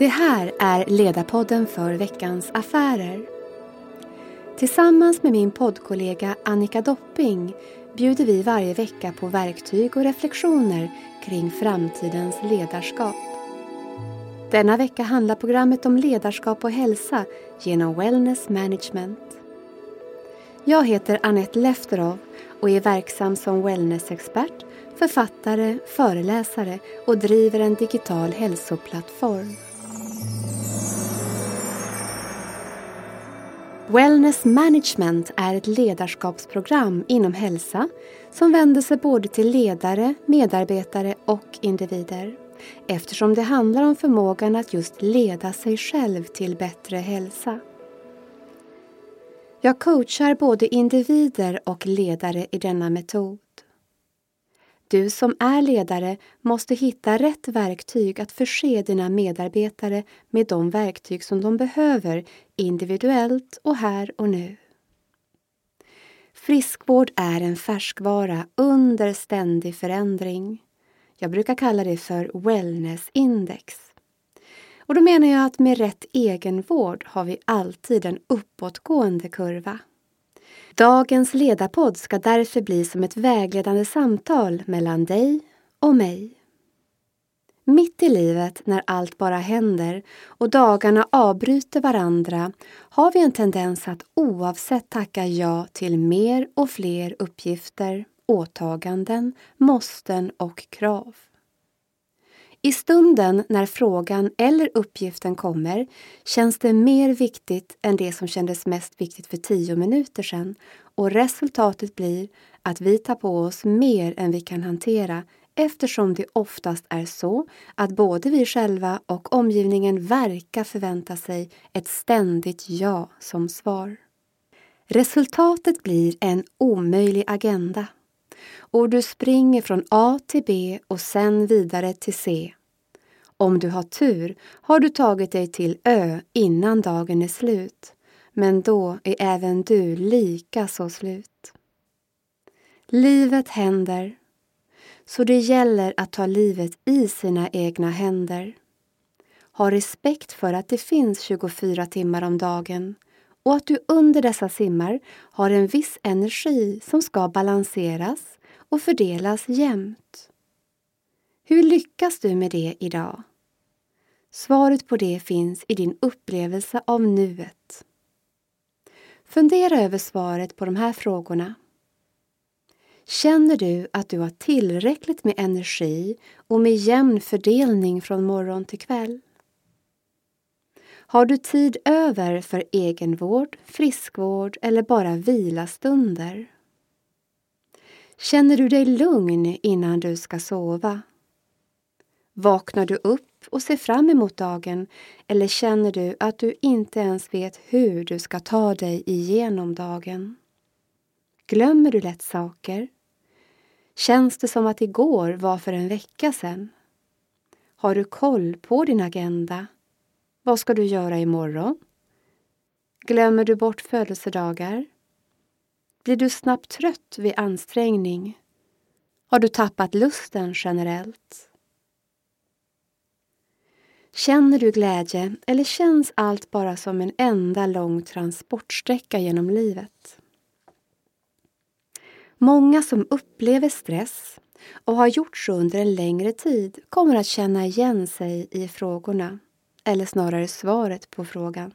Det här är Ledarpodden för veckans affärer. Tillsammans med min poddkollega Annika Dopping bjuder vi varje vecka på verktyg och reflektioner kring framtidens ledarskap. Denna vecka handlar programmet om ledarskap och hälsa genom Wellness Management. Jag heter Annette Lefterov och är verksam som wellnessexpert, författare, föreläsare och driver en digital hälsoplattform. Wellness Management är ett ledarskapsprogram inom hälsa som vänder sig både till ledare, medarbetare och individer eftersom det handlar om förmågan att just leda sig själv till bättre hälsa. Jag coachar både individer och ledare i denna metod. Du som är ledare måste hitta rätt verktyg att förse dina medarbetare med de verktyg som de behöver individuellt och här och nu. Friskvård är en färskvara under ständig förändring. Jag brukar kalla det för wellnessindex. Och då menar jag att med rätt egenvård har vi alltid en uppåtgående kurva. Dagens ledarpodd ska därför bli som ett vägledande samtal mellan dig och mig. Mitt i livet, när allt bara händer och dagarna avbryter varandra, har vi en tendens att oavsett tacka ja till mer och fler uppgifter, åtaganden, måsten och krav. I stunden när frågan eller uppgiften kommer känns det mer viktigt än det som kändes mest viktigt för tio minuter sedan och resultatet blir att vi tar på oss mer än vi kan hantera eftersom det oftast är så att både vi själva och omgivningen verkar förvänta sig ett ständigt ja som svar. Resultatet blir en omöjlig agenda och du springer från A till B och sen vidare till C. Om du har tur har du tagit dig till Ö innan dagen är slut, men då är även du lika så slut. Livet händer, så det gäller att ta livet i sina egna händer. Ha respekt för att det finns 24 timmar om dagen och att du under dessa timmar har en viss energi som ska balanseras och fördelas jämnt. Hur lyckas du med det idag? Svaret på det finns i din upplevelse av nuet. Fundera över svaret på de här frågorna. Känner du att du har tillräckligt med energi och med jämn fördelning från morgon till kväll? Har du tid över för egenvård, friskvård eller bara vilastunder? Känner du dig lugn innan du ska sova? Vaknar du upp och ser fram emot dagen eller känner du att du inte ens vet hur du ska ta dig igenom dagen? Glömmer du lätt saker? Känns det som att igår var för en vecka sedan? Har du koll på din agenda? Vad ska du göra imorgon? Glömmer du bort födelsedagar? Blir du snabbt trött vid ansträngning? Har du tappat lusten generellt? Känner du glädje eller känns allt bara som en enda lång transportsträcka genom livet? Många som upplever stress och har gjort så under en längre tid kommer att känna igen sig i frågorna, eller snarare svaret på frågan.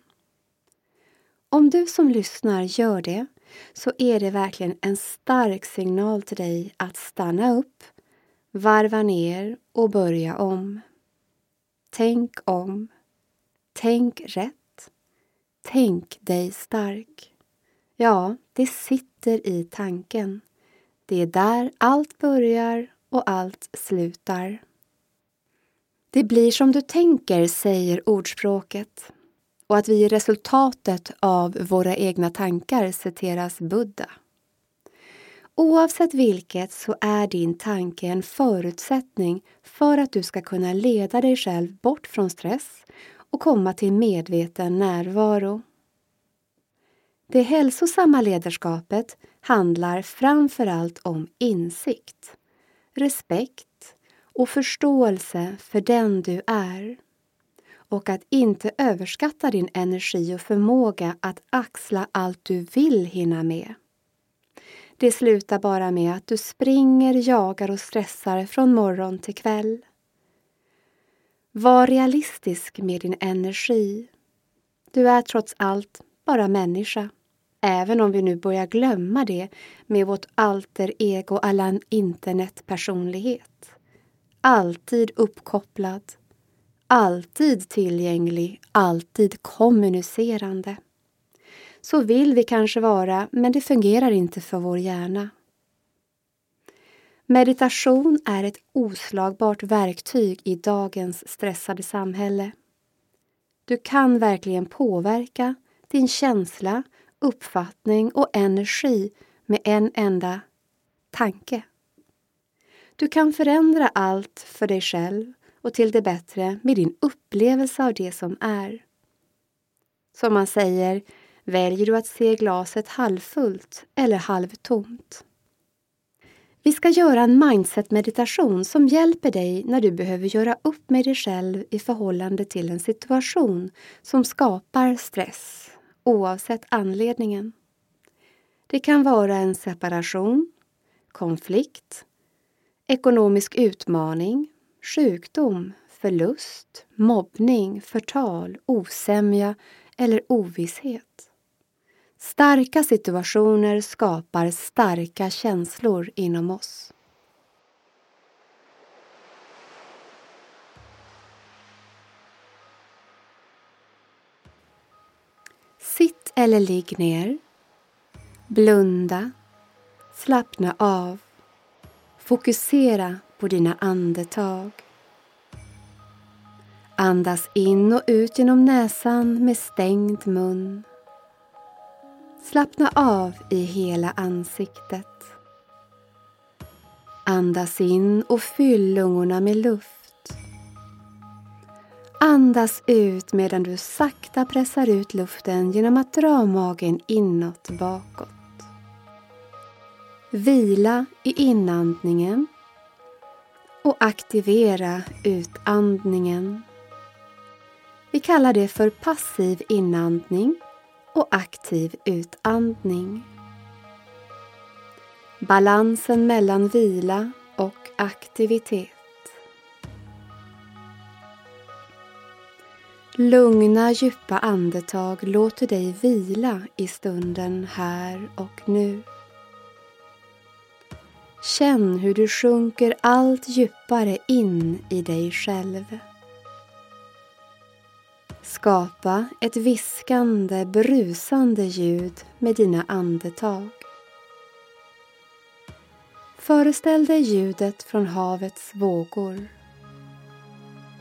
Om du som lyssnar gör det så är det verkligen en stark signal till dig att stanna upp, varva ner och börja om. Tänk om. Tänk rätt. Tänk dig stark. Ja, det sitter i tanken. Det är där allt börjar och allt slutar. Det blir som du tänker, säger ordspråket. Och att vi är resultatet av våra egna tankar citeras Buddha. Oavsett vilket så är din tanke en förutsättning för att du ska kunna leda dig själv bort från stress och komma till medveten närvaro. Det hälsosamma ledarskapet handlar framför allt om insikt, respekt och förståelse för den du är. och att inte överskatta din energi och förmåga att axla allt du vill hinna med. Det slutar bara med att du springer, jagar och stressar från morgon till kväll. Var realistisk med din energi. Du är trots allt bara människa. Även om vi nu börjar glömma det med vårt alter ego alla internetpersonlighet. Alltid uppkopplad, alltid tillgänglig, alltid kommunicerande. Så vill vi kanske vara, men det fungerar inte för vår hjärna. Meditation är ett oslagbart verktyg i dagens stressade samhälle. Du kan verkligen påverka din känsla, uppfattning och energi med en enda tanke. Du kan förändra allt för dig själv och till det bättre med din upplevelse av det som är. Som man säger, väljer du att se glaset halvfullt eller halvtomt? Vi ska göra en mindset-meditation som hjälper dig när du behöver göra upp med dig själv i förhållande till en situation som skapar stress, oavsett anledningen. Det kan vara en separation, konflikt, ekonomisk utmaning, sjukdom, förlust, mobbning, förtal, osämja eller ovisshet. Starka situationer skapar starka känslor inom oss. Sitt eller ligg ner. Blunda. Slappna av. Fokusera på dina andetag. Andas in och ut genom näsan med stängd mun. Slappna av i hela ansiktet. Andas in och fyll lungorna med luft. Andas ut medan du sakta pressar ut luften genom att dra magen inåt bakåt. Vila i inandningen och aktivera utandningen. Vi kallar det för passiv inandning och aktiv utandning. Balansen mellan vila och aktivitet. Lugna djupa andetag låter dig vila i stunden här och nu. Känn hur du sjunker allt djupare in i dig själv. Skapa ett viskande, brusande ljud med dina andetag. Föreställ dig ljudet från havets vågor.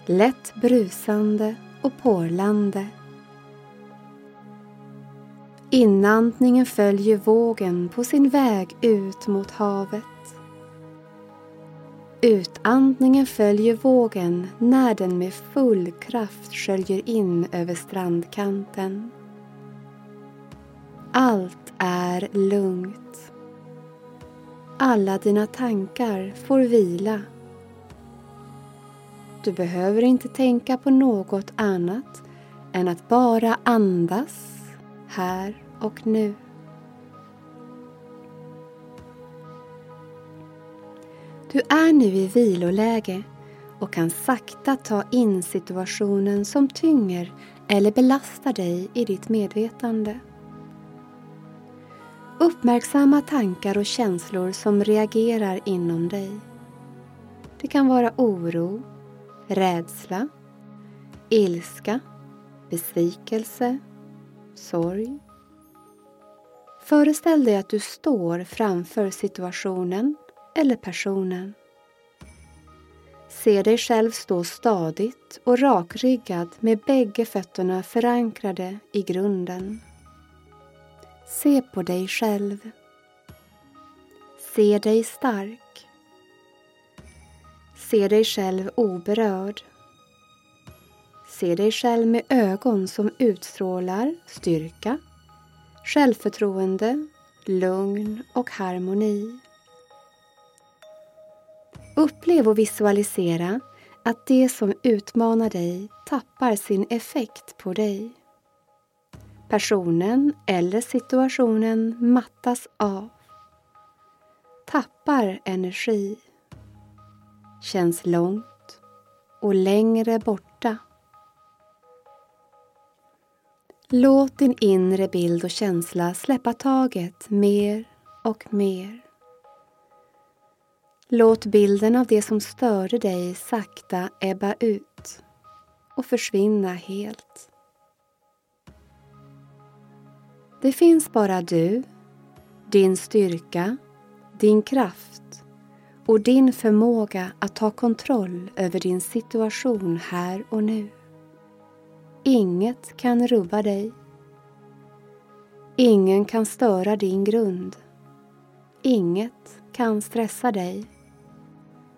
Lätt brusande och porlande. Inandningen följer vågen på sin väg ut mot havet. Utandningen följer vågen när den med full kraft sköljer in över strandkanten. Allt är lugnt. Alla dina tankar får vila. Du behöver inte tänka på något annat än att bara andas här och nu. Du är nu i viloläge och kan sakta ta in situationen som tynger eller belastar dig i ditt medvetande. Uppmärksamma tankar och känslor som reagerar inom dig. Det kan vara oro, rädsla, ilska, besvikelse, sorg. Föreställ dig att du står framför situationen eller personen. Se dig själv stå stadigt och rakryggad med bägge fötterna förankrade i grunden. Se på dig själv. Se dig stark. Se dig själv oberörd. Se dig själv med ögon som utstrålar styrka, självförtroende, lugn och harmoni. Upplev och visualisera att det som utmanar dig tappar sin effekt på dig. Personen eller situationen mattas av. Tappar energi. Känns långt och längre borta. Låt din inre bild och känsla släppa taget mer och mer. Låt bilden av det som störde dig sakta ebba ut och försvinna helt. Det finns bara du, din styrka, din kraft och din förmåga att ta kontroll över din situation här och nu. Inget kan rubba dig. Ingen kan störa din grund. Inget kan stressa dig.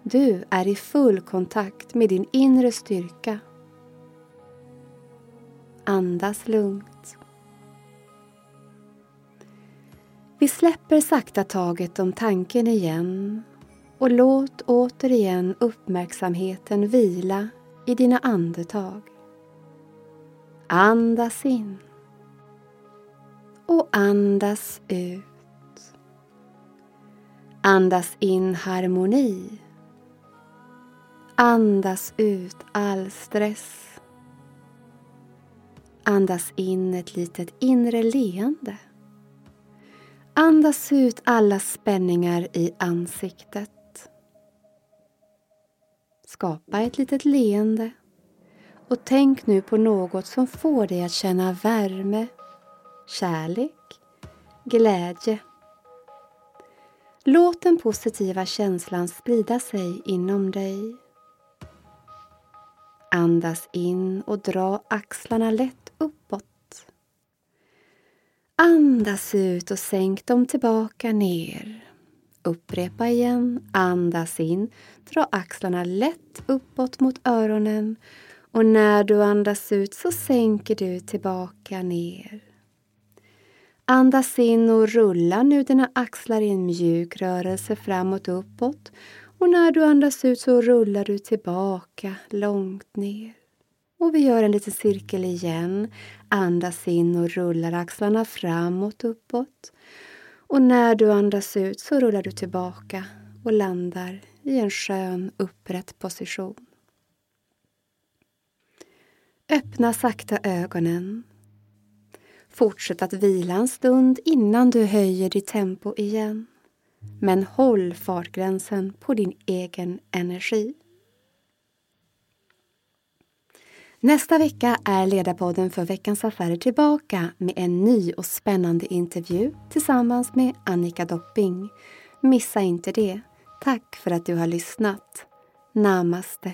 Du är i full kontakt med din inre styrka. Andas lugnt. Vi släpper sakta taget om tanken igen och låt återigen uppmärksamheten vila i dina andetag. Andas in och andas ut. Andas in harmoni. Andas ut all stress. Andas in ett litet inre leende. Andas ut alla spänningar i ansiktet. Skapa ett litet leende och tänk nu på något som får dig att känna värme, kärlek, glädje. Låt den positiva känslan sprida sig inom dig. Andas in och dra axlarna lätt uppåt. Andas ut och sänk dem tillbaka ner. Upprepa igen. Andas in. Dra axlarna lätt uppåt mot öronen och när du andas ut så sänker du tillbaka ner. Andas in och rulla nu dina axlar i en mjuk rörelse framåt och uppåt. Och när du andas ut så rullar du tillbaka långt ner. Och vi gör en liten cirkel igen. Andas in och rullar axlarna framåt uppåt. Och när du andas ut så rullar du tillbaka och landar i en skön upprätt position. Öppna sakta ögonen. Fortsätt att vila en stund innan du höjer ditt tempo igen. Men håll fartgränsen på din egen energi. Nästa vecka är Ledarpodden för Veckans Affärer tillbaka med en ny och spännande intervju tillsammans med Annika Dopping. Missa inte det. Tack för att du har lyssnat. Namaste.